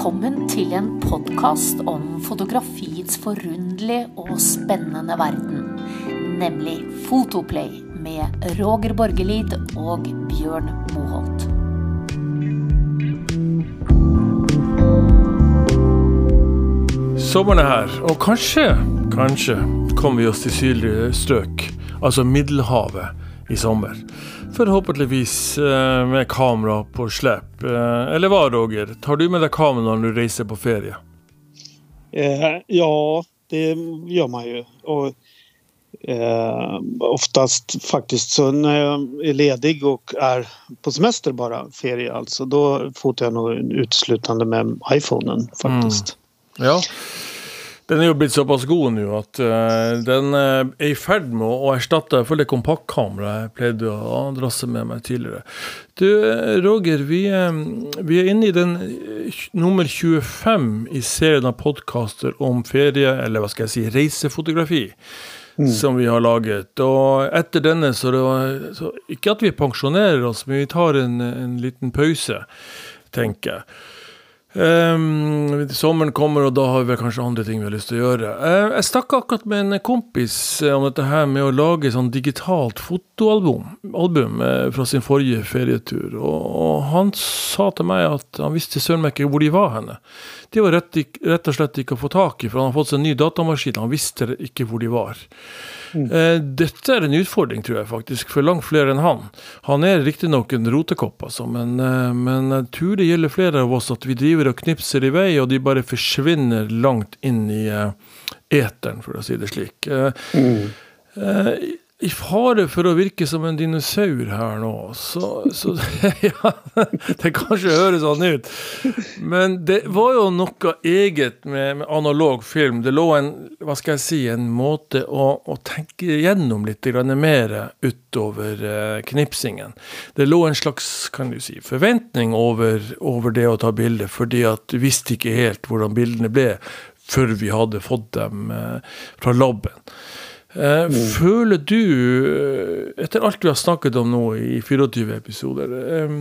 Välkommen till en podcast om fotografiets förundliga och spännande värld, nämligen Fotoplay med Roger Borgelid och Björn Moholt. Sommaren är här och kanske, kanske kommer vi oss till sydligare strök, alltså Medelhavet i sommar. Förhoppningsvis eh, med kamera på släp. Eh, eller vad Roger? Tar du med dig kameran när du reser på ferie? Eh, ja, det gör man ju. Och, eh, oftast faktiskt så när jag är ledig och är på semester bara, ferie alltså, då fotar jag nog uteslutande med iPhonen faktiskt. Mm. Ja. Den är ju blivit så pass god nu att uh, den uh, är i färd med att ersätta för det kompaktkamera jag plejde att dra med mig tidigare. Du Roger, vi, um, vi är inne i den nummer 25 i serien av podcaster om ferie, eller vad ska jag säga, resefotografi. Mm. Som vi har laget. Och efter denna så, det så inte att vi pensionerar oss, men vi tar en, en liten paus, tänker jag. Um, sommaren kommer och då har vi väl kanske andra ting vi har lust att göra. Uh, jag snackade akkurat med en kompis eh, om det här med att laga ett digitalt fotoalbum album, uh, från sin förra ferietur. Och, och, han sa till mig att han visste sören mycket var de var henne. Det var rätt, rätt och slett inte att få tag i, för han har fått sig en ny datamaskin. Han visste inte var de var. Mm. Eh, dette er en utfordring, tror jeg faktisk, for langt flere enn han. Han er riktignok en rotekopp, altså, men, eh, men jeg tror det gjelder flere av oss at vi driver og knipser i vei, og de bare forsvinner langt inn i eteren, for å si det slik. Uh, mm uh, i fare for å virke som en dinosaur her nå, så, så Ja, det kanskje høres sånn ut. Men det var jo noe eget med, med, analog film. Det lå en hva skal jeg si, en måte å, å tenke gjennom litt mer utover uh, knipsingen. Det lå en slags kan du si, forventning over, over det å ta bilder, fordi at du visste ikke helt hvordan bildene ble før vi hadde fått dem uh, fra laben. Eh, mm. Føler du, eh, etter alt vi har snakket om nå i 24 episoder, eh,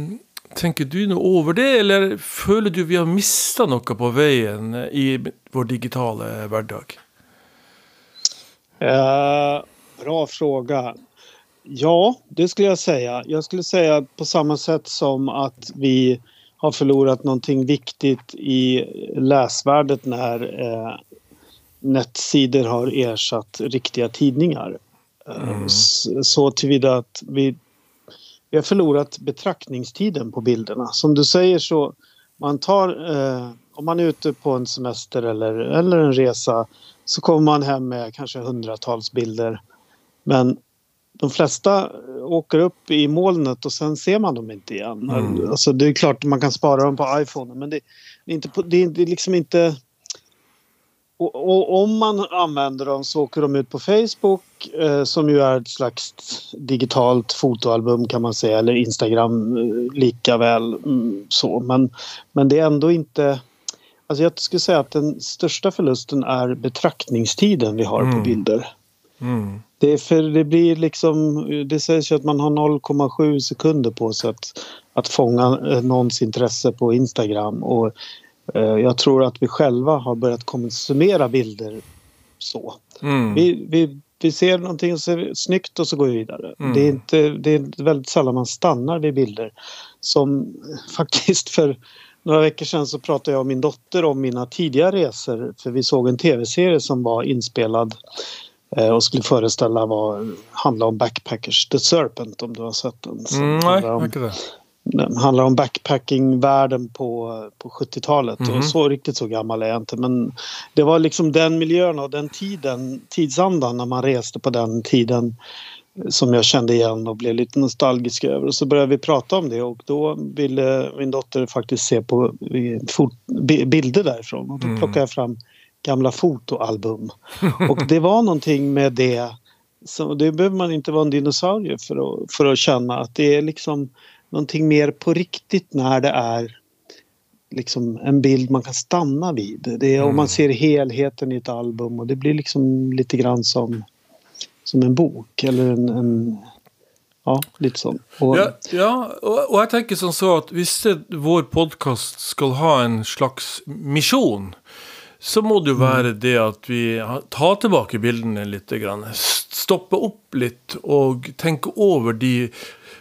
tenker du noe over det, eller føler du vi har mista noe på veien i vår digitala hverdag? Uh, bra fråga. Ja, det skulle jag säga. Jag skulle säga på samma sätt som att vi har förlorat någonting viktigt i läsvärdet när eh, nätsidor har ersatt riktiga tidningar. Mm. Så tillvida att vi, vi har förlorat betraktningstiden på bilderna. Som du säger så man tar, eh, om man är ute på en semester eller, eller en resa så kommer man hem med kanske hundratals bilder. Men de flesta åker upp i molnet och sen ser man dem inte igen. Mm. Alltså det är klart man kan spara dem på iPhone men det, det är, inte, det är liksom inte och, och, om man använder dem så åker de ut på Facebook eh, som ju är ett slags digitalt fotoalbum kan man säga eller Instagram eh, lika väl mm, så. Men, men det är ändå inte... Alltså jag skulle säga att den största förlusten är betraktningstiden vi har mm. på bilder. Mm. Det, för det blir liksom, det sägs ju att man har 0,7 sekunder på sig att, att fånga eh, någons intresse på Instagram. Och jag tror att vi själva har börjat konsumera bilder så. Mm. Vi, vi, vi ser någonting som är snyggt och så går vi vidare. Mm. Det, är inte, det är väldigt sällan man stannar vid bilder. Som faktiskt för några veckor sedan så pratade jag och min dotter om mina tidiga resor. För vi såg en tv-serie som var inspelad eh, och skulle föreställa vad handla om Backpackers The Serpent om du har sett den. Mm, nej, inte det. Den handlar om backpackingvärlden på, på 70-talet. Mm. Och så riktigt så gammal är jag inte. Men det var liksom den miljön och den tiden, tidsandan när man reste på den tiden som jag kände igen och blev lite nostalgisk över. Och så började vi prata om det och då ville min dotter faktiskt se på bilder därifrån. Och då mm. plockade jag fram gamla fotoalbum. Och det var någonting med det. Så det behöver man inte vara en dinosaurie för att, för att känna att det är liksom någonting mer på riktigt när det är liksom en bild man kan stanna vid. Det är, mm. Om man mm. ser helheten i ett album och det blir liksom lite grann som, som en bok eller en, en ja, lite så. Och, Ja, ja og, og jeg tenker sånn så at hvis det, vår podkast skal ha en slags misjon, så må det jo være det at vi tar tilbake bildene litt. Grann. Stoppe opp litt og tenke over de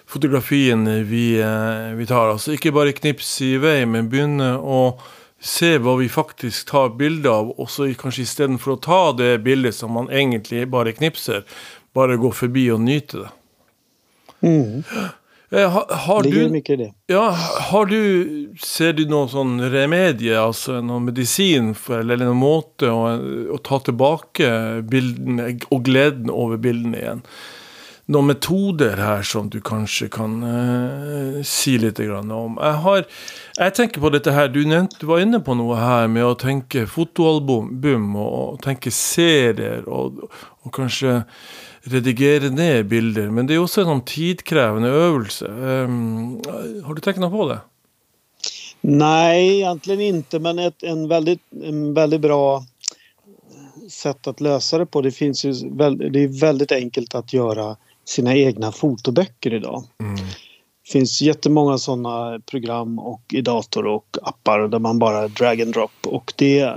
fotografiene vi, eh, vi tar. Altså ikke bare knipse i vei, men begynne å se hva vi faktisk tar bilde av, og så kanskje istedenfor å ta det bildet som man egentlig bare knipser, bare gå forbi og nyte det. Mm, Eh, Har, har du mycket i det. Ja, har du Ser du noe sånn remedie, altså noe medisin for, eller noen måte å, å ta tilbake bildene og gleden over bildene igjen? Noen metoder her som du kanskje kan eh, si litt grann om? Jeg, har, jeg tenker på dette her, du, nevnte, du var inne på noe her med å tenke fotoalbum och og, og tenke serier og, og kanskje redigere ned bilder. Men det er jo også en sånn tidkrevende øvelse. Um, ehm, har du tenkt noe på det? Nej, egentligen inte, men ett en väldigt, en väldigt bra sätt att lösa det på. Det, finns ju, väl- det är väldigt enkelt att göra sina egna fotoböcker idag. Det finns jättemånga sådana program och i dator och appar där man bara drag and drop. Och det,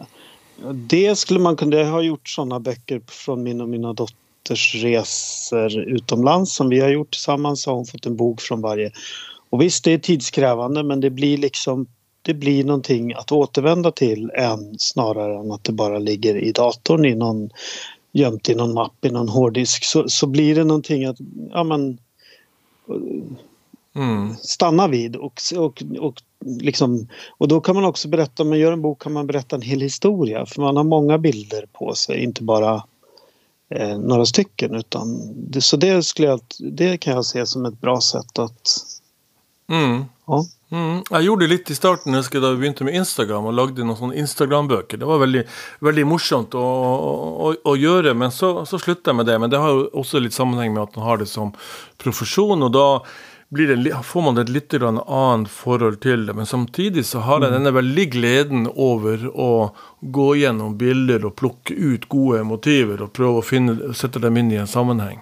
det skulle man kunna... Har gjort sådana böcker från min och mina dotters resor utomlands som vi har gjort tillsammans. Har hon fått en bok från varje. Och visst, det är tidskrävande men det blir liksom det blir någonting att återvända till än snarare än att det bara ligger i datorn i någon gömt i någon mapp i någon hårddisk så, så blir det någonting att ja, men, Mm. stanna vid och, och, och, liksom, och då kan man också berätta, om man gör en bok kan man berätta en hel historia för man har många bilder på sig, inte bara eh, några stycken utan det, så det, skulle jag, det kan jag se som ett bra sätt att Mm. ja, Mm. Jeg gjorde litt i starten da vi begynte med Instagram, og lagde noen sånne Instagram-bøker. Det var morsomt å, å, å gjøre, men så, så slutta jeg med det. Men det har jo også litt sammenheng med at man har det som profesjon, og da blir det, får man et litt grann annet forhold til det. Men samtidig så har jeg denne veldig gleden over å gå gjennom bilder og plukke ut gode motiver og prøve å finne, sette dem inn i en sammenheng.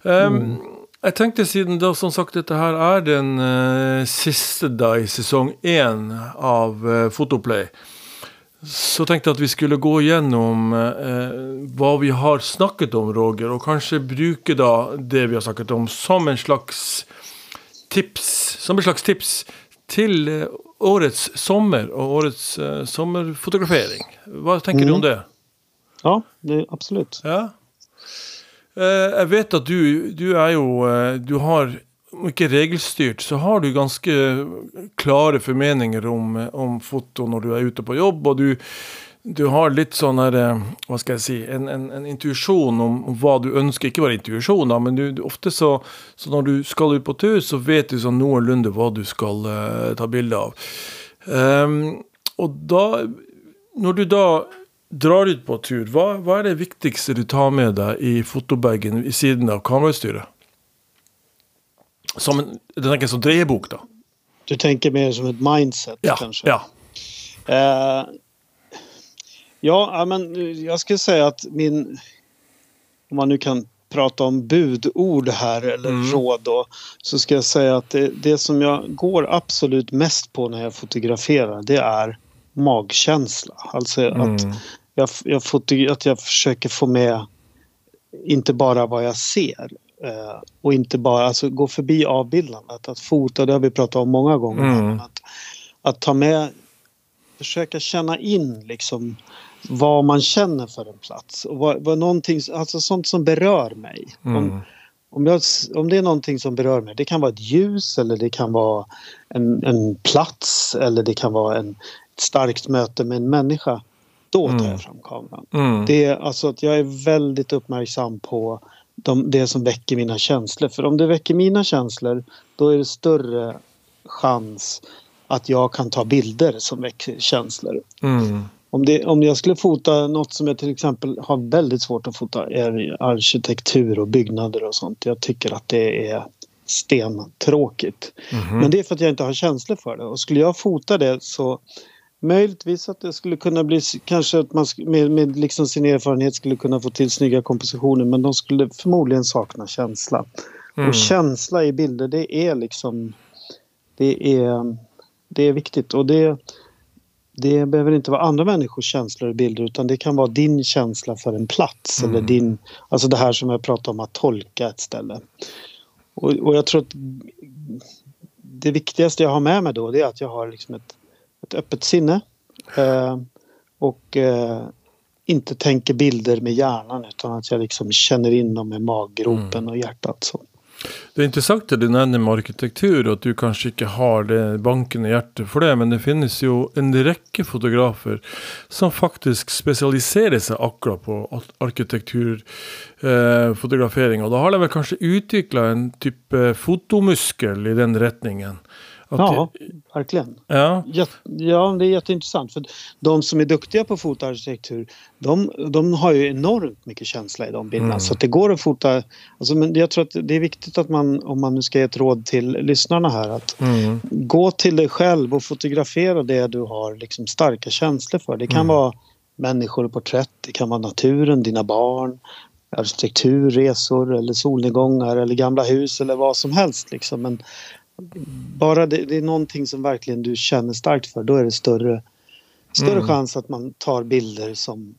Um, Jeg tenkte siden da som sagt dette her er den eh, siste da i sesong én av eh, Fotoplay, så tenkte jeg at vi skulle gå gjennom eh, hva vi har snakket om, Roger, og kanskje bruke da det vi har snakket om som en slags tips, som en slags tips til årets sommer og årets eh, sommerfotografering. Hva tenker du om det? ja det, absolut. Ja. Eh, jeg vet at du, du er jo eh, Du har, om ikke regelstyrt, så har du ganske klare formeninger om, eh, om foto når du er ute på jobb, og du, du har litt sånn her Hva skal jeg si En, en, en intuisjon om, om hva du ønsker. Ikke bare intuisjon, da, men du, du, ofte så, så når du skal ut på tur, så vet du sånn noenlunde hva du skal uh, ta bilde av. Ehm, um, og da Når du da drar ut på tur, hva, hva er det viktigste du tar med deg i fotobagen i siden av kamerautstyret? Som en, jeg tenker som dreiebok, da. Du tänker mer som ett mindset Ja. kanske? ja. Ja, ja, men jag skulle säga att min... Om man nu kan prata om budord här eller Mm. råd då. Så ska jag säga att det, det som jag går absolut mest på när jag fotograferar det är magkänsla. Alltså att, Mm. jag, jag foto, att jag försöker få med inte bara vad jag ser. Eh, och inte bara alltså, gå förbi avbildandet. Att fota, det har vi pratat om många gånger. Mm. Att, att ta med försöka känna in liksom vad man känner för en plats. Och vad, vad alltså sånt som berör mig. Mm. Om, om, jag, om det är någonting som berör mig, det kan vara ett ljus eller det kan vara en, en plats eller det kan vara en, ett starkt möte med en människa. Då tar Mm. jag fram kameran. Mm. Det är alltså att jag är väldigt uppmärksam på de, det som väcker mina känslor. För om det väcker mina känslor då är det större chans att jag kan ta bilder som väcker känslor. Mm. Om, det, om jag skulle fota något som jag till exempel har väldigt svårt att fota är arkitektur och byggnader och sånt. Jag tycker att det är stentråkigt. Mhm. Men det är för att jag inte har känslor för det. Och skulle jag fota det så möjligtvis att det skulle kunna bli kanske att man med, med liksom sin erfarenhet skulle kunna få till snygga kompositioner men de skulle förmodligen sakna känsla. Och känsla i bilder det är liksom det är, det är viktigt och det, det behöver inte vara andra människors känslor i bilder utan det kan vara din känsla för en plats eller din, alltså det här som jag pratade om att tolka ett ställe. Och, och jag tror att det viktigaste jag har med mig då det är att jag har liksom ett, ett öppet sinne. Eh, och eh, inte tänker bilder med hjärnan utan att jag liksom känner in dem med maggropen och hjärtat. Så. Det er interessant det du nevner med arkitektur, och at du kanskje ikke har det bankende hjertet for det, men det finnes jo en rekke fotografer som faktisk spesialiserer seg akkurat på arkitekturfotografering. Eh, og da har de vel kanskje utvikla en type fotomuskel i den retningen. Att ja, det, verkligen. Ja. ja, det är jätteintressant. För de som är duktiga på fotoarkitektur, de, de har ju enormt mycket känsla i de bilderna. Mm. Så att det går att fota... Alltså, men jag tror att det är viktigt att man, om man nu ska ge ett råd till lyssnarna här, att mm. gå till dig själv och fotografera det du har liksom starka känslor för. Det kan mm. vara människor och porträtt, det kan vara naturen, dina barn, arkitektur, resor eller solnedgångar eller gamla hus eller vad som helst. Liksom. Men bara det, det, är någonting som verkligen du känner starkt för, då är det större, större mm. chans att man tar bilder som,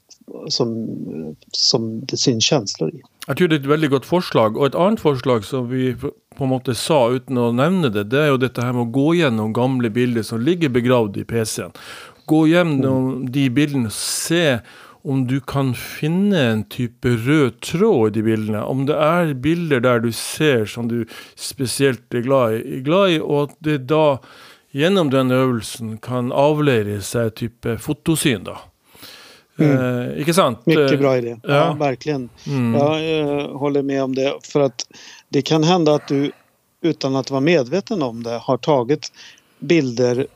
som, som det syns känslor i. Jag tror det är ett väldigt gott förslag. Och ett annat förslag som vi på en måte sa utan att nämna det, det är ju det här med att gå igenom gamla bilder som ligger begravda i PCn. Gå igenom mm. de bilderna och se om du kan finne en type rød tråd i de bildene. Om det er bilder der du ser som du spesielt er glad i, glad i og at det da gjennom den øvelsen kan avleire seg type fotosyn, da. Mm. Eh, sant? Mycket bra idé. Ja, ja verkligen. Mm. Jag eh, håller med om det. För att det kan hända att du utan att vara medveten om det har tagit bilder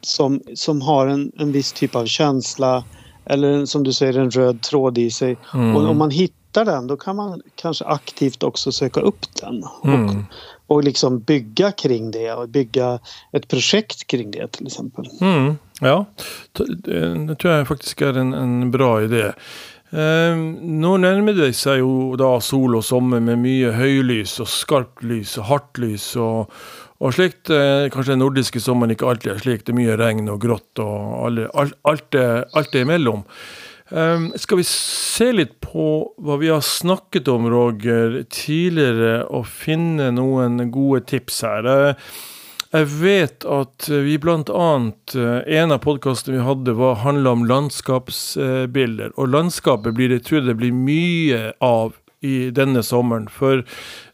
som, som har en, en viss typ av känsla eller som du säger en röd tråd i sig. Mm. Och om man hittar den då kan man kanske aktivt också söka upp den. Mm. Och, och liksom bygga kring det och bygga ett projekt kring det till exempel. Mm. Ja, det tror jag faktiskt är en, en bra idé. Eh, nå nærmer det seg jo da sol og sommer med mye høylys og skarpt lys og hardt lys og, og slikt. Eh, kanskje den nordiske sommeren ikke alltid er slik. Det er mye regn og grått og alle, alt, alt, det, alt imellom. Um, skal vi se litt på hva vi har snakket om, Roger, tidligere, og finne noen gode tips her? Uh, jeg vet at vi bl.a. Eh, en av podkastene vi hadde, var handla om landskapsbilder. Og landskapet blir det, tror jeg det blir mye av i denne sommeren. For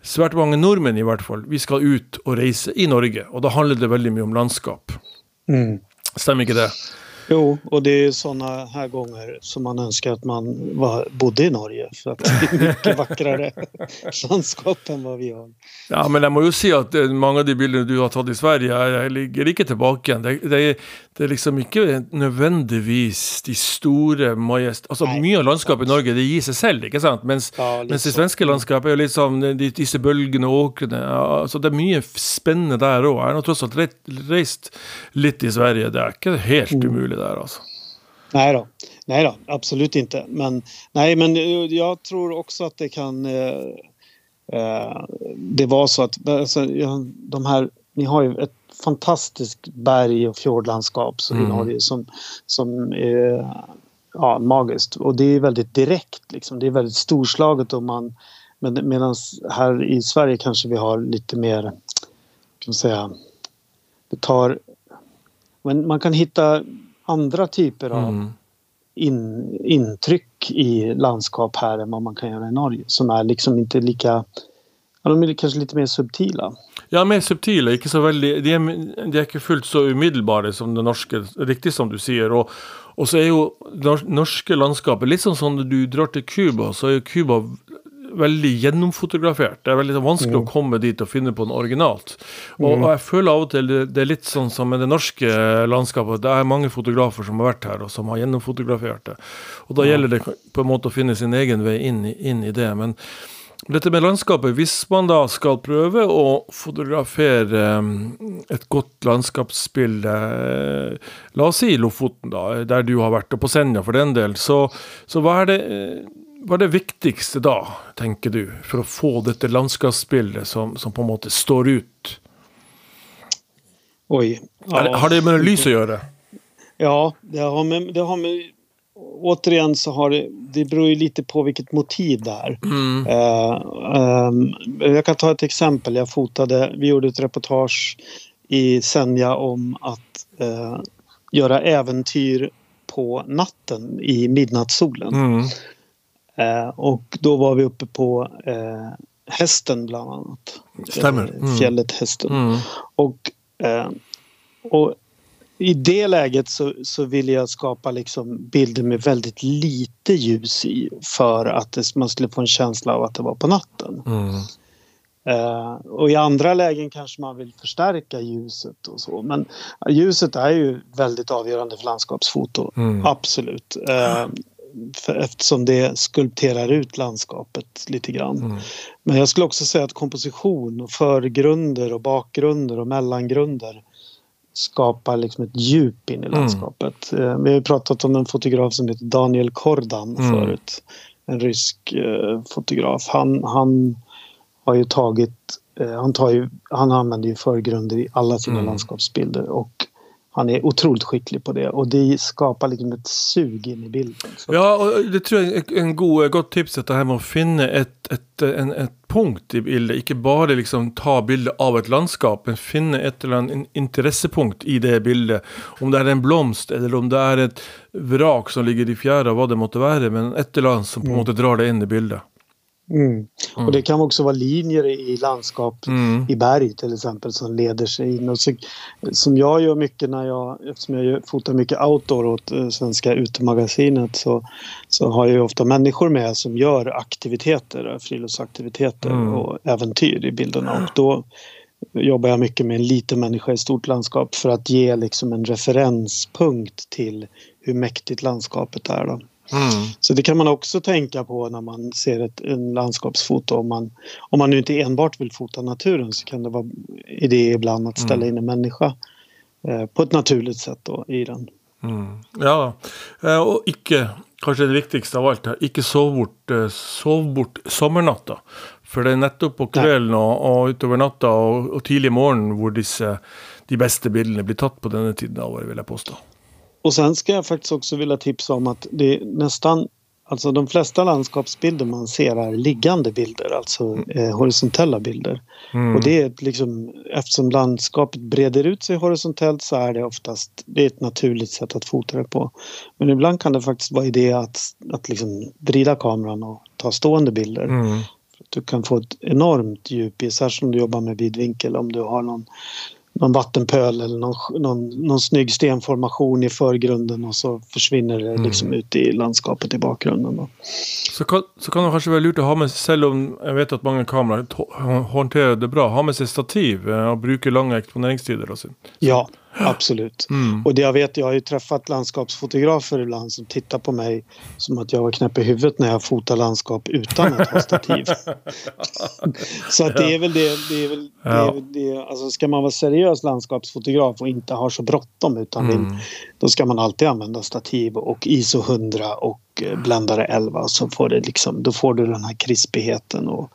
svært mange nordmenn, i hvert fall, vi skal ut og reise i Norge. Og da handler det veldig mye om landskap. Mm. Stämmer inte det? Jo, och det är sådana här gånger som man önskar att man var, bodde i Norge. För att det är mycket vackrare landskap än vad vi har. Ja, men jag måste ju säga att eh, många av de bilder du har tagit i Sverige ligger inte tillbaka. Det, det, är, det är liksom inte nödvändigtvis de stora majest... Alltså mycket av landskapet i Norge det ger sig själv, inte sant? Mens, ja, det svenska landskapet är liksom de, dessa bölgerna och åkrarna. Alltså det är mycket spännande där också. Jag har trots allt rest lite i Sverige. Det är inte helt mm. omöjligt det där alltså. Nej då. Nej då, absolut inte. Men, nej, men jag tror också att det kan... Eh, eh, det var så att alltså, de här... Ni har ju ett fantastiskt berg och fjordlandskap så mm. i Norge som, som är ja, magiskt. Och det är väldigt direkt. Liksom. Det är väldigt storslaget. Och man, Medan här i Sverige kanske vi har lite mer... Kan man säga, det tar... Men man kan hitta andra typer av mm. in, intryck i landskap här än vad man kan göra i Norge som är liksom inte lika Ja, de är kanske lite mer subtila. Ja, mer subtila. Ikke så veldig, de, er, de er ikke fullt så umiddelbare som det norske, riktig som du sier. Og, og så er jo det norske landskapet litt sånn som når du drar til Cuba, så er jo Cuba veldig gjennomfotografert. Det er veldig vanskelig mm. å komme dit og finne på noe originalt. Og, mm. og, jeg føler av og til det, det, er litt sånn som med det norske landskapet. Det er mange fotografer som har vært her, og som har gjennomfotografert det. Og da gjelder det på en måte å finne sin egen vei inn, inn i det. Men dette med landskapet, hvis man da skal prøve å fotografere mm, et godt landskapsbilde, eh, la oss si Lofoten, da, der du har vært, og på Senja for den del, så, så hva er det hva er det viktigste da, tenker du, for å få dette landskapsbildet som, som på en måte står ut? Oj. Har, har det med lys å gjøre? Ja, det har med, det har med återigen så har det, det beror ju lite på vilket motiv det är. Mm. Eh, ehm, jag kan ta ett exempel. Jag fotade, vi gjorde ett reportage i Senja om att eh, göra äventyr på natten i midnattssolen. Mm. Eh, och då var vi uppe på eh, Hästen bland annat. Stämmer. Eh, Mm. Fjället Hästen. Mm. Och, eh, och i det läget så, så ville jag skapa liksom bilder med väldigt lite ljus i för att det, man skulle få en känsla av att det var på natten. Mm. Eh, och i andra lägen kanske man vill förstärka ljuset och så. Men ljuset är ju väldigt avgörande för landskapsfoto. Mm. Absolut. För, eftersom det skulpterar ut landskapet lite grann. Mm. Men jag skulle också säga att komposition och förgrunder och bakgrunder och mellangrunder skapar liksom ett djup in i Mm. landskapet. Eh, Vi har pratat om en fotograf som heter Daniel Kordan Mm. förut. En rysk eh, fotograf. Han, han har ju tagit, eh, han, tar ju, han använder ju förgrunder i alla sina Mm. landskapsbilder och han är otroligt skicklig på det och det skapar liksom ett sug in i bilden. Så, Ja, och det tror jag är en god, gott tips, det här med att finna ett, ett, en, ett punkt i bilden. Inte bara liksom ta bilder av ett landskap, men finna ett eller annat intressepunkt i det bilden. Om det är en blomst, eller om det är ett vrak som ligger i fjärran, vad det måtte vara. Men ett eller annat som på något sätt drar det in i bilden mm. Och det kan också vara linjer i landskap Mm. i berg till exempel som leder sig in. Och så, som jag gör mycket när jag, eftersom jag fotar mycket outdoor åt eh, Svenska Utemagasinet så, så har jag ju ofta människor med som gör aktiviteter, friluftsaktiviteter Mm. och äventyr i bilderna. Och då jobbar jag mycket med en liten människa i stort landskap för att ge liksom en referenspunkt till hur mäktigt landskapet är. Då. Mm. Så det kan man också tänka på när man ser ett en landskapsfoto. Om man, om man nu inte enbart vill fota naturen så kan det vara idé ibland att ställa in en människa eh, på ett naturligt sätt då, i den. Mm. Ja, eh, og ikke, kanskje det viktigste av alt her, ikke sov bort, eh, sov bort sommernatta. For det er nettopp på kvelden og, og utover natta og, og tidlig morgen hvor disse, de beste bildene blir tatt på denne tiden av året, vil jeg påstå. Och sen ska jag faktiskt också vilja tipsa om att det är nästan Alltså de flesta landskapsbilder man ser är liggande bilder, alltså eh, horisontella bilder. Mm. Och det är liksom, eftersom landskapet breder ut sig horisontellt så är det oftast det är ett naturligt sätt att fota det på. Men ibland kan det faktiskt vara idé att, att liksom vrida kameran och ta stående bilder. Mm. Du kan få ett enormt djup i, särskilt om du jobbar med vidvinkel, om du har någon, någon vattenpöl eller någon, någon, någon snygg stenformation i förgrunden och så försvinner det liksom ut i landskapet i bakgrunden. Då. Så, kan, så kan det kanskje være lurt å ha med selv om jeg vet at mange kameraer hå- håndterer det bra, ha med seg stativ eh, og bruke lange eksponeringstider. og sånn. Ja, absolut. Mm. Och det jag vet, jag har ju träffat landskapsfotografer ibland som tittar på mig som att jag var knäpp i huvudet när jag fotar landskap utan att ha stativ. så att det är väl det, det är väl, det är Ja. väl det, alltså ska man vara seriös landskapsfotograf och inte ha så bråttom utan Mm. vill, då ska man alltid använda stativ och ISO 100 och eh, bländare 11 så får det liksom, då får du den här krispigheten. Och,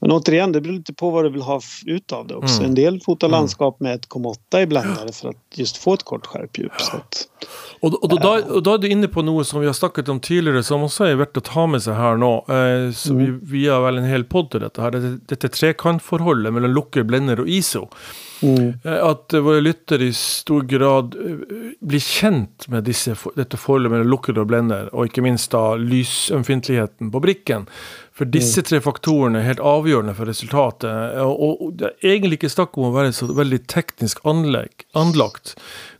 men återigen, det beror lite på vad du vill ha ut av det också. Mm. En del fotar landskap med 1,8 i bländare för att just få ett kort skärpdjup. Så att, Og, og, da, og da er du inne på noe som vi har snakket om tidligere, som også er verdt å ta med seg her nå. Eh, så vi, vi har vel en hel podd til dette her. Dette, dette trekantforholdet mellom lukker, blender og ISO. Mm, Eh, At våre lyttere i stor grad eh, blir kjent med disse, dette forholdet mellom lukker og blender, og ikke minst da lysømfintligheten på brikken. For disse tre faktorene er helt avgjørende for resultatet. eh, Og, og det er egentlig ikke snakk om å være så veldig teknisk anlegg, anlagt.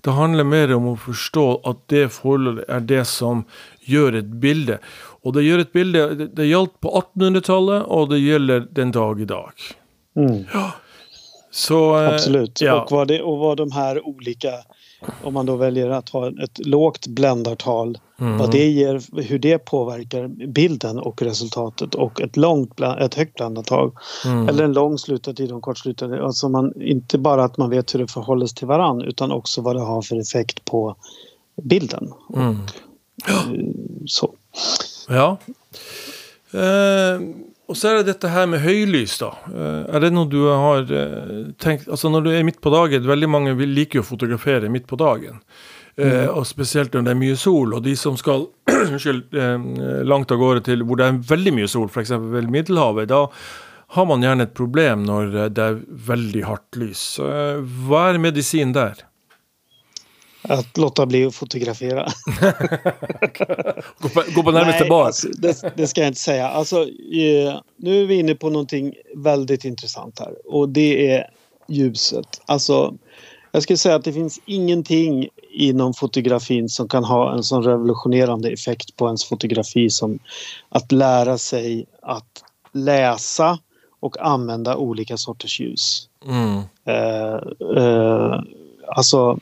Det handler mer om å forstå at det forholdet er det som gjør et bilde. Og det gjør et bilde Det, det gjaldt på 1800-tallet, og det gjelder den dag i dag. mm, Så eh, absolut. Ja. Och, vad det, och vad de här olika, om man då väljer att ha ett lågt bländartal, Mm. vad det ger, hur det påverkar bilden och resultatet och ett, långt, ett högt bländartal Mm. eller en lång slutartid och en kort slutartid. Alltså man, inte bara att man vet hur det förhåller sig till varann utan också vad det har för effekt på bilden. Mm. Så. Ja. Eh, og så er det dette her med høylys, da. Eh, er det noe du har eh, tenkt Altså når du er midt på dagen, veldig mange vil liker jo å fotografere midt på dagen. Eh, og spesielt når det er mye sol, og de som skal unnskyld, eh, langt av gårde til hvor det er veldig mye sol, f.eks. Middelhavet, da har man gjerne et problem når eh, det er veldig hardt lys. Så, eh, hva er medisinen der? Att låta bli att fotografera. Gå på, gå på nærmeste Nej, bar. alltså, det, det ska jag inte säga. Alltså, eh, nu är vi inne på någonting väldigt intressant här och det är ljuset. Alltså, jag skulle säga att det finns ingenting inom fotografin som kan ha en sån revolutionerande effekt på ens fotografi som att lära sig att läsa och använda olika sorters ljus. Mm. Eh, eh, alltså,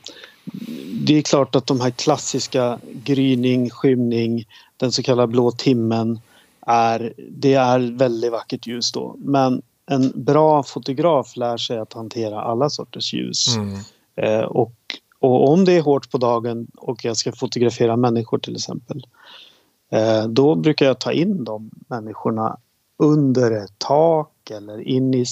det är klart att de här klassiska gryning, skymning, den så kallade blå timmen, är, det är väldigt vackert ljus då. Men en bra fotograf lär sig att hantera alla sorters ljus. Mm. Eh, och, och om det är hårt på dagen och jag ska fotografera människor till exempel. Eh, då brukar jag ta in de människorna under ett tak eller in i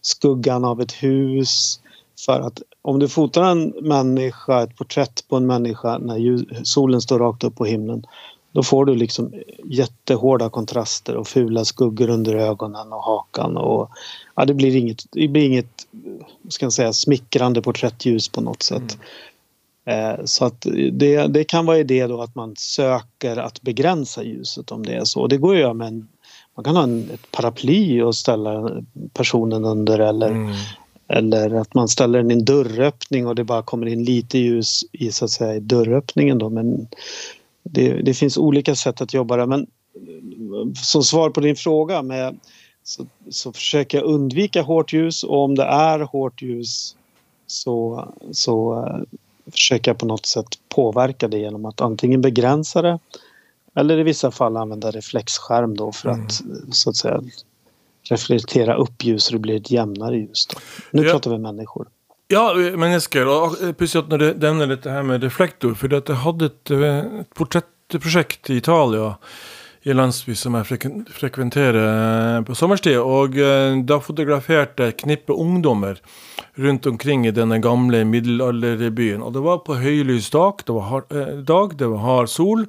skuggan av ett hus. För att om du fotar en människa, ett porträtt på en människa när solen står rakt upp på himlen. Då får du liksom jättehårda kontraster och fula skuggor under ögonen och hakan. Och, ja, det blir inget, det blir inget ska jag säga, smickrande porträttljus på något sätt. Eh, Så att det, det kan vara idé då att man söker att begränsa ljuset om det är så. Det går att göra med en, man kan ha en, ett paraply och ställa personen under eller, Mm. Eller att man ställer den i en dörröppning och det bara kommer in lite ljus i så att säga i dörröppningen då. Men det, det finns olika sätt att jobba där. Men eh, som svar på din fråga med, så, så försöker jag undvika hårt ljus och om det är hårt ljus så, så eh, försöker jag på något sätt påverka det genom att antingen begränsa det eller i vissa fall använda reflexskärm då för att så att säga reflektera upp ljus så det blir ett jämnare ljus. Då. Nu Ja. pratar vi människor. Ja, mennesker. Og eh, pussig at når du nevner dette her med reflektor, for jeg hadde et, eh, et portrettprosjekt i Italia, i landsby som jeg frek frekventerer eh, på eh, da fotograferte jeg et knippe ungdommer rundt omkring i denne gamle middelalderbyen. Og det var på høylys dag, det var dag, det var hard sol.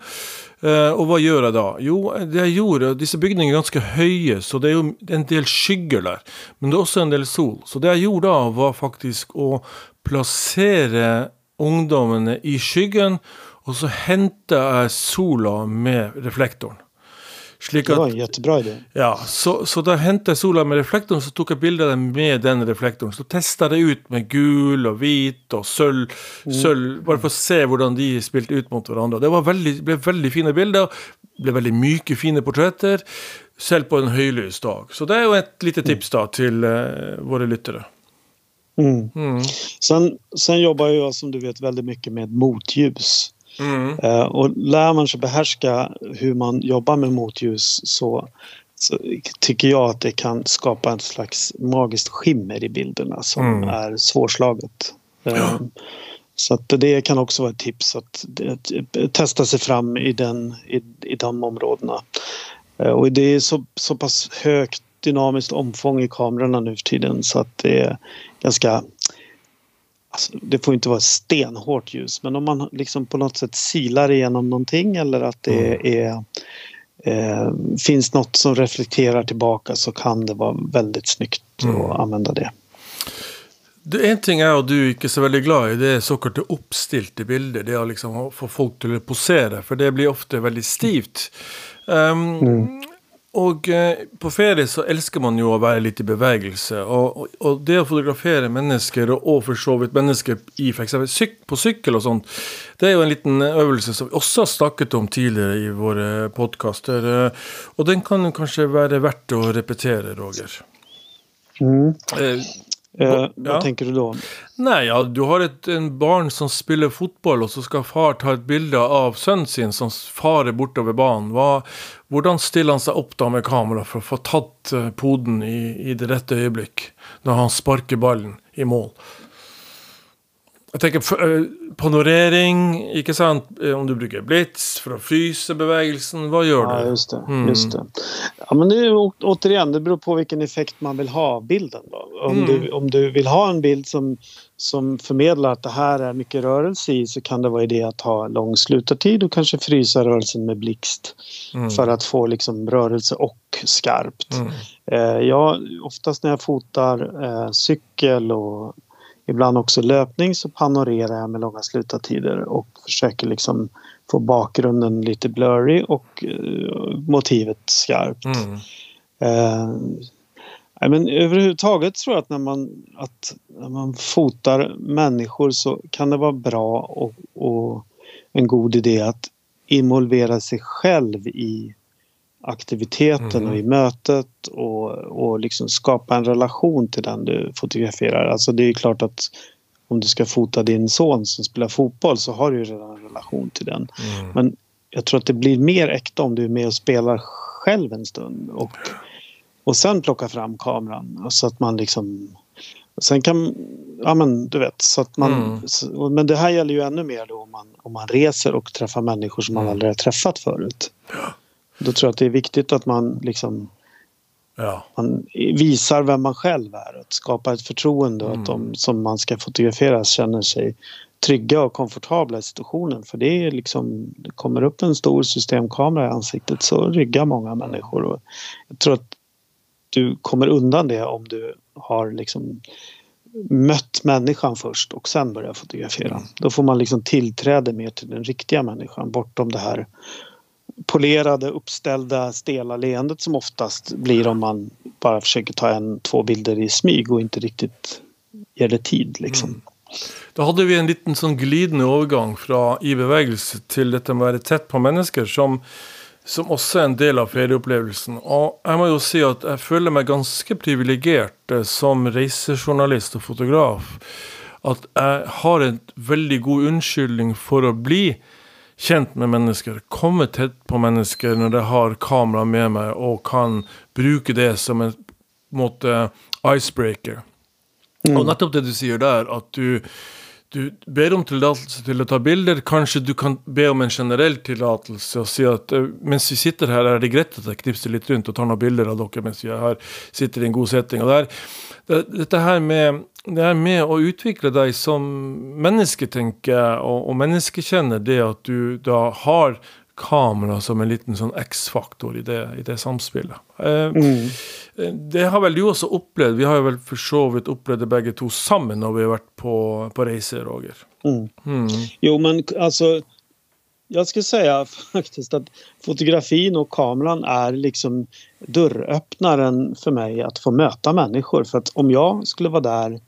Eh, och og hva gjør jeg da? Jo, det jeg gjorde, disse bygningene er ganske høye, så det er jo en del skygger der. Men det er også en del sol. Så det jeg gjorde da, var faktisk å plassere ungdommene i skyggen, og så henta jeg sola med reflektoren. Slik Det var at en jättebra idé. ja, så, så da hentet jeg sola med reflektoren, så tok jeg bilde av den med den reflektoren. Så testa det ut med gul og hvit og sølv, sølv bare for å se hvordan de spilte ut mot hverandre. Det var veldig, ble veldig fine bilder, ble veldig myke, fine portretter, selv på en høylys dag. Så det er jo et lite tips da til eh, våre lyttere. Mm. Mm. Sen, sen jobbar jag som du vet väldigt mycket med motljus. Mm. Eh, och lär man sig behärska hur man jobbar med motljus så, så tycker jag att det kan skapa en slags magiskt skimmer i bilderna som Mm. är svårslaget. Eh, Ja. Så det kan också vara ett tips att, att testa sig fram i, den, i, i de områdena. Eh, Och det är så, så pass högt dynamiskt omfång i kamerorna nu för tiden så att det är ganska Alltså, det får inte vara stenhårt ljus men om man liksom på något sätt silar igenom någonting eller att det är, eh, finns något som reflekterar tillbaka så kan det vara väldigt snyggt att använda det. Det En ting jeg og du ikke er så veldig glad i, det er såkalte oppstilte bilder. Det å liksom ha- få folk til å posere, for det blir ofte veldig stivt. Um, Og eh, på ferie så elsker man jo å være litt i bevegelse. Og, og, og det å fotografere mennesker, og, og for så vidt mennesker i for eksempel syk, på sykkel og sånt, det er jo en liten øvelse som vi også har snakket om tidligere i våre podkaster. Og den kan jo kanskje være verdt å repetere, Roger. Eh, Eh, Ja. Vad tänker du då? Nei, ja, du har et en barn som spiller fotball, og så skal far ta et bilde av sønnen sin som farer bortover banen. Hva, hvordan stiller han seg opp da med kamera for å få tatt eh, poden i, i det rette øyeblikk, når han sparker ballen i mål? Jeg tenker f- eh, ikke sant? Eh, Om du bruker blits for å fryse bevegelsen, hva gjør Ja, du? just det. Mm. Just det. Ja, men det är, återigen, det beror på vilken effekt man vill ha av bilden. Då. Om, Mm. du, om du vill ha en bild som, som förmedlar att det här är mycket rörelse i så kan det vara idé att ha lång slutartid och kanske frysa rörelsen med blixt Mm. för att få liksom rörelse och skarpt. Mm. Eh, jag, oftast när jag fotar eh, cykel och ibland också löpning så panorerar jag med långa slutartider och försöker liksom få bakgrunden lite blurry och eh, motivet skarpt. Mm. Eh, nej, men överhuvudtaget tror jag att när man, att när man fotar människor så kan det vara bra och, och en god idé att involvera sig själv i aktiviteten och i mötet och, och liksom skapa en relation till den du fotograferar. Alltså det är klart att om du ska fota din son som spelar fotboll så har du ju redan en relation till den. Mm. Men jag tror att det blir mer äkta om du är med och spelar själv en stund och, och sen plocka fram kameran. Så att man liksom... Sen kan... Ja men du vet, så att man... Mm. så- Men det här gäller ju ännu mer då om man, om man reser och träffar människor som man Mm. aldrig har träffat förut. Då tror jag att det är viktigt att man liksom Ja. man visar vem man själv är. Att skapa ett förtroende och Mm. att de som man ska fotografera känner sig trygga och komfortabla i situationen. För det är liksom, det kommer upp en stor systemkamera i ansiktet så ryggar många människor. Och jag tror att du kommer undan det om du har liksom mött människan först och sen börjar fotografera. Då får man liksom tillträde mer till den riktiga människan bortom det här polerade, uppställda, stela leendet som oftast blir om man bara försöker ta en, två bilder i smyg och inte riktigt ger det tid. Liksom. Mm. Da hadde vi en liten sånn glidende overgang fra i bevegelse til dette med å være tett på mennesker, som, som også er en del av ferieopplevelsen. Og jeg må jo si at jeg føler meg ganske privilegert som reisejournalist og fotograf. At jeg har en veldig god unnskyldning for å bli kjent med mennesker, komme tett på mennesker når jeg har kamera med meg og kan bruke det som en måte icebreaker. Og nettopp det du sier der, at du, du ber om tillatelse til å ta bilder. Kanskje du kan be om en generell tillatelse og si at eh, mens vi sitter her, er det greit at jeg knipser litt rundt og tar noen bilder av dere mens vi er her, sitter i en god setting. Og det er, det, dette her med, det er med å utvikle deg som menneske, tenker jeg, og, og menneskekjenner det at du da har kamera som en liten sånn X-faktor i, det- i det samspillet. Eh, det har vel du også opplevd. Vi har jo vel for så vidt opplevd det begge to sammen når vi har vært på, på reise, Roger. Mm. Mm. Jo men alltså jag skulle säga faktiskt att fotografin och kameran är liksom dörröppnaren för mig att få möta människor. För att om jag skulle vara där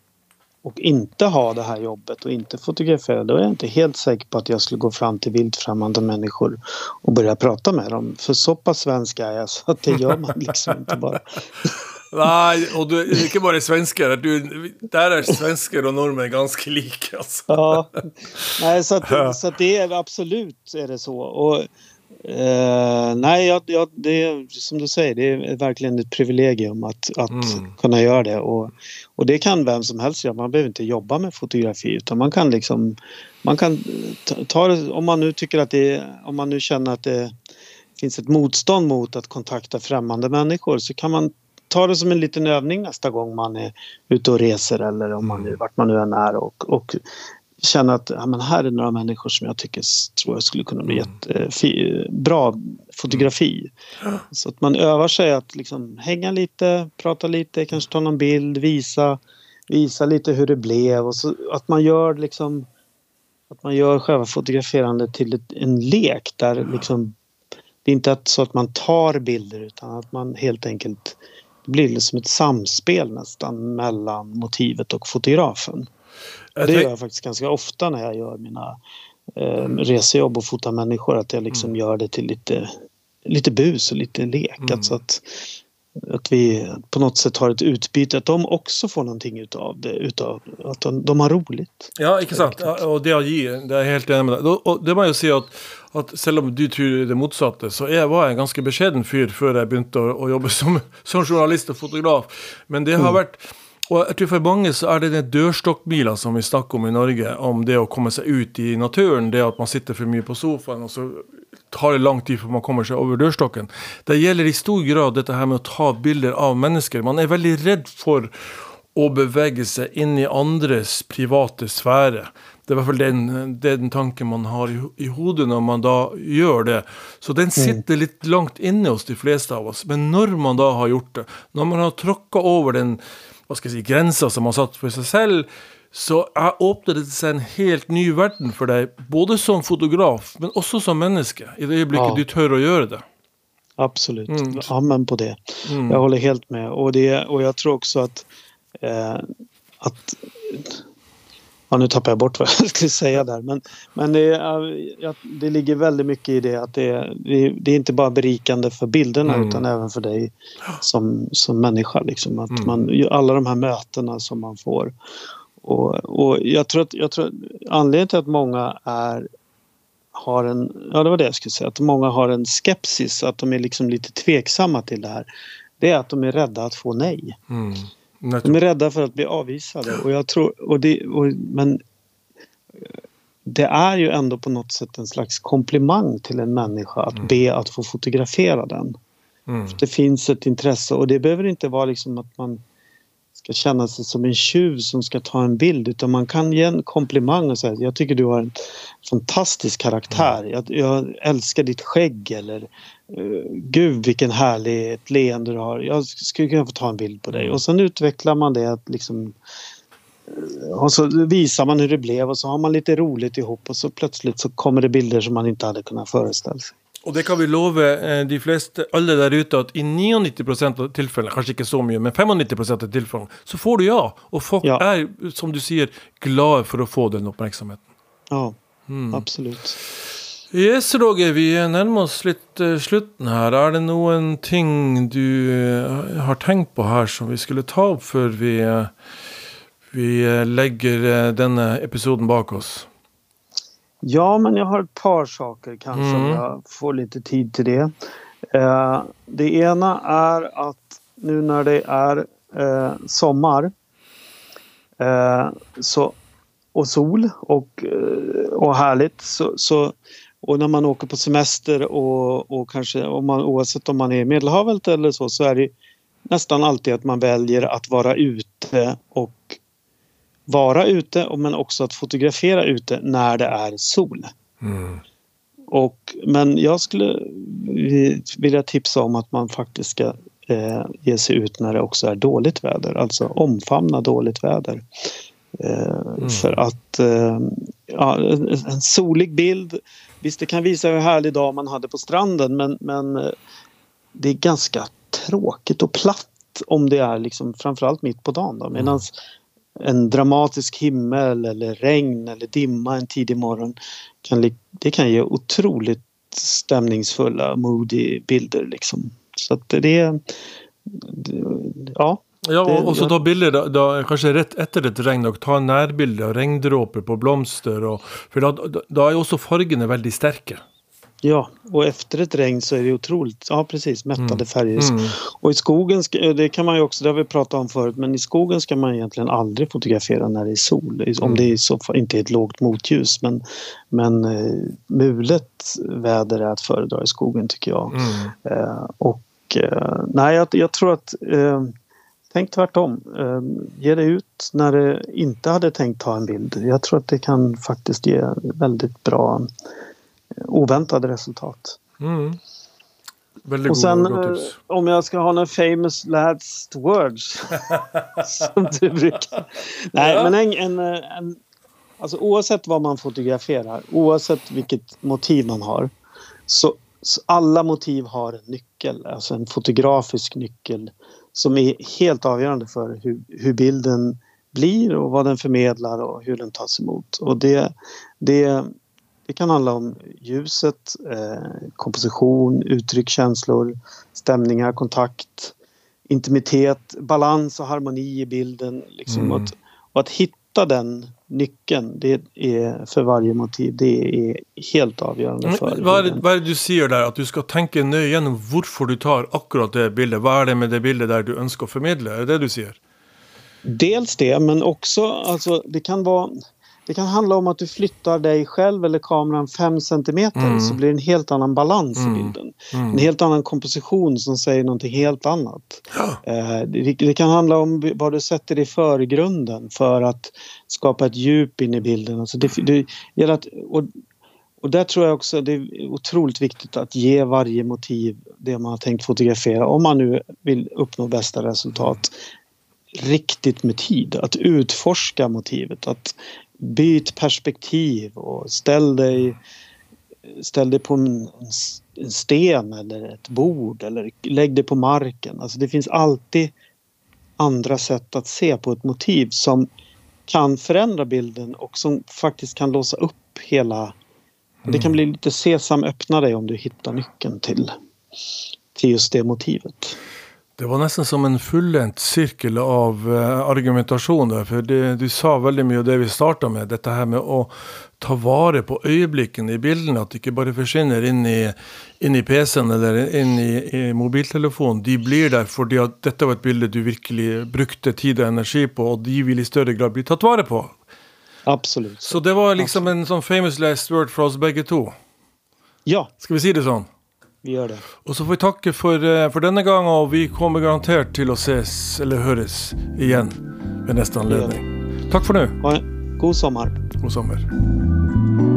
och inte ha det här jobbet och inte fotografera då är jag inte helt säker på att jag skulle gå fram till vildfrämmande människor och börja prata med dem. För så pass svensk är jag så att det gör man liksom inte bara. Nei, og du ikke bare svensker. Du, der er svensker og nordmenn ganske like, altså. Ja, nej, så, att, så att det är absolut är det så. Och, eh, nej, ja, ja, det är som du säger, det är verkligen ett privilegium att, att Mm. kunna göra det. Och, och det kan vem som helst göra. Man behöver inte jobba med fotografi utan man kan liksom man kan ta, ta det, om man nu tycker att det om man nu känner att det finns ett motstånd mot att kontakta främmande människor så kan man ta det som en liten övning nästa gång man är ute och reser eller om man nu, vart man nu än är och, och känna att ja, men här är några människor som jag tycker tror jag skulle kunna bli jättebra bra fotografi. Så att man övar sig att liksom hänga lite, prata lite, kanske ta någon bild, visa, visa lite hur det blev och så att man gör liksom att man gör själva fotograferandet till ett, en lek där liksom det är inte att, så att man tar bilder utan att man helt enkelt det blir liksom ett samspel nästan mellan motivet och fotografen. Det gör jag faktiskt ganska ofta när jag gör mina eh, resejobb och fotar människor. Att jag liksom gör det till lite, lite bus och lite lek. Mm. Alltså att, att vi på något sätt har ett utbyte. Att de också får någonting utav det. Utav, att de, de har roligt. Ja, sant? Ja, og det å gi, det jeg helt enig med. Og- Og det må jeg jo si at, at selv om du tror det motsatte, så jeg var en ganske beskjeden fyr begynte å, å jobbe som, som journalist og fotograf. Men det har vært Og jeg tror for mange så er det den dørstokkmila som vi snakker om i Norge, om det å komme seg ut i naturen, det at man sitter for mye på sofaen, og så tar det lang tid før man kommer seg over dørstokken. Det gjelder i stor grad dette her med å ta bilder av mennesker. Man er veldig redd for å bevege seg inn i andres private sfære. Det er i hvert fall den, den tanken man har i, i, hodet når man da gjør det. Så den sitter litt langt inne hos de fleste av oss. Men når man da har gjort det, når man har tråkka over den hva skal jeg si, grensa som man satt for seg selv, så det seg en helt ny verden for deg, både som fotograf, men også som menneske, i det øyeblikket ja. du tør å gjøre det. Absolut. Mm. Amen på det. Mm. Jag håller helt med. Och, det, och jag tror också att, eh, att Ja, nu tappar jag bort vad jag skulle säga där. Men, men det, ja, det ligger väldigt mycket i det att det, det är inte bara berikande för bilderna mm. utan även för dig som, som människa. Liksom. Att mm. man, alla de här mötena som man får. Och, och jag, tror att, jag tror att anledningen till att många är har en, ja det var det jag skulle säga, att många har en skepsis, att de är liksom lite tveksamma till det här. Det är att de är rädda att få nej. Mm. De är rädda för att bli avvisade. Och jag tror, och det, och, men det är ju ändå på något sätt en slags komplimang till en människa att mm. be att få fotografera den. Mm. Det finns ett intresse och det behöver inte vara liksom att man ska känna sig som en tjuv som ska ta en bild utan man kan ge en komplimang och säga jag tycker du har en fantastisk karaktär. Mm. Jag, jag älskar ditt skägg eller Gud vilken härligt leende du har. Jag skulle kunna få ta en bild på dig. Och sen utvecklar man det att liksom eh, och så visar man hur det blev och så har man lite roligt ihop och så plötsligt så kommer det bilder som man inte hade kunnat föreställa sig. Og det kan vi love eh, de fleste, alle der ute, at i 99% av tilfellene, kanskje ikke så mye, men 95% av tilfellene, så får du ja. Og folk ja. er, som du sier, glade for å få den oppmerksomheten. Ja, mm. absolutt. Yes, Roger, vi nærmer oss litt uh, slutten her. Er det noen ting du uh, har tenkt på her som vi skulle ta opp før vi, uh, vi legger denne episoden bak oss? Ja, men jag har ett par saker kanske mm. om jag får lite tid till det. Eh, det ena är att nu när det är eh, sommar eh, så, och sol och, eh, och härligt så, så, och när man åker på semester och, och kanske om man, oavsett om man är i Medelhavet eller så så är det nästan alltid att man väljer att vara ute och vara ute men också att fotografera ute när det är sol. Mm. Och, men jag skulle vilja tipsa om att man faktiskt ska eh, ge sig ut när det också är dåligt väder, alltså omfamna dåligt väder. Eh, mm. För att eh, ja, en solig bild, visst det kan visa hur härlig dag man hade på stranden men, men eh, det är ganska tråkigt och platt om det är liksom framförallt mitt på dagen. Då. Medans en dramatisk himmel eller regn eller dimma en tidig morgon kan, det kan ge otroligt stämningsfulla, moody bilder liksom. Så att det, ja. Ja, og også ta bilder da, da, kanskje rett etter et regn, og ta nærbilder av regndråper på blomster. Og, for da, da er også fargene veldig sterke. Ja, och efter ett regn så är det otroligt, ja precis, mättade mm. färger. Mm. Och i skogen, det kan man ju också, det har vi pratat om förut, men i skogen ska man egentligen aldrig fotografera när det är sol. Mm. Om det är så, inte är ett lågt motljus. Men, men eh, mulet väder är att föredra i skogen tycker jag. Mm. Eh, och eh, nej, jag, jag, tror att eh, Tänk tvärtom. Eh, ge dig ut när du inte hade tänkt ta en bild. Jag tror att det kan faktiskt ge väldigt bra oväntade resultat. Mm. Väldigt och sen eh, om jag ska ha några famous last words. som du brukar. Nej, ja. men en, en, en, alltså oavsett vad man fotograferar, oavsett vilket motiv man har. Så, så, alla motiv har en nyckel, alltså en fotografisk nyckel som är helt avgörande för hur, hur bilden blir och vad den förmedlar och hur den tas emot. Och det, det, det kan handla om ljuset, eh, komposition, uttryck, känslor, stämningar, kontakt, intimitet, balans och harmoni i bilden. Liksom. Mm. Och, att, och, att, hitta den nyckeln det är för varje motiv det är helt avgörande för. Men, vad, är det, vad är det du säger där? Att du ska tänka nöje igenom varför du tar akkurat det bildet. Vad är det med det bildet där du önskar förmedla? Är det det du säger? Dels det, men också alltså, det kan vara det kan handla om att du flyttar dig själv eller kameran 5 centimeter Mm. så blir det en helt annan balans Mm. i bilden. Mm. En helt annan komposition som säger någonting helt annat. Ja. Eh, det, det kan handla om vad du sätter i förgrunden för att skapa ett djup in i bilden. Alltså det, det gäller att, och, och där tror jag också det är otroligt viktigt att ge varje motiv det man har tänkt fotografera om man nu vill uppnå bästa resultat riktigt med tid. Att utforska motivet, att byt perspektiv och ställ dig, ställ dig på en, en sten eller ett bord eller lägg dig på marken. Alltså det finns alltid andra sätt att se på ett motiv som kan förändra bilden och som faktiskt kan låsa upp hela... Det kan bli lite sesam öppna dig om du hittar nyckeln till, till just det motivet. Det var nesten som en fullendt sirkel av eh, argumentasjon der. For det, du sa veldig mye av det vi starta med. Dette her med å ta vare på øyeblikkene i bildene. At de ikke bare forsvinner inn i, inn i PC-en eller inn i, i mobiltelefonen. De blir der fordi at dette var et bilde du virkelig brukte tid og energi på, og de vil i større grad bli tatt vare på. Absolut. Så det var liksom en sånn famous last word fra oss begge to. Ja, Skal vi si det sånn? Vi gör det. Og så får vi takke for, eh, for denne gang, og vi kommer garantert til å ses eller høres igjen ved neste anledning. Takk for nå. Ha en god sommar. God sommer.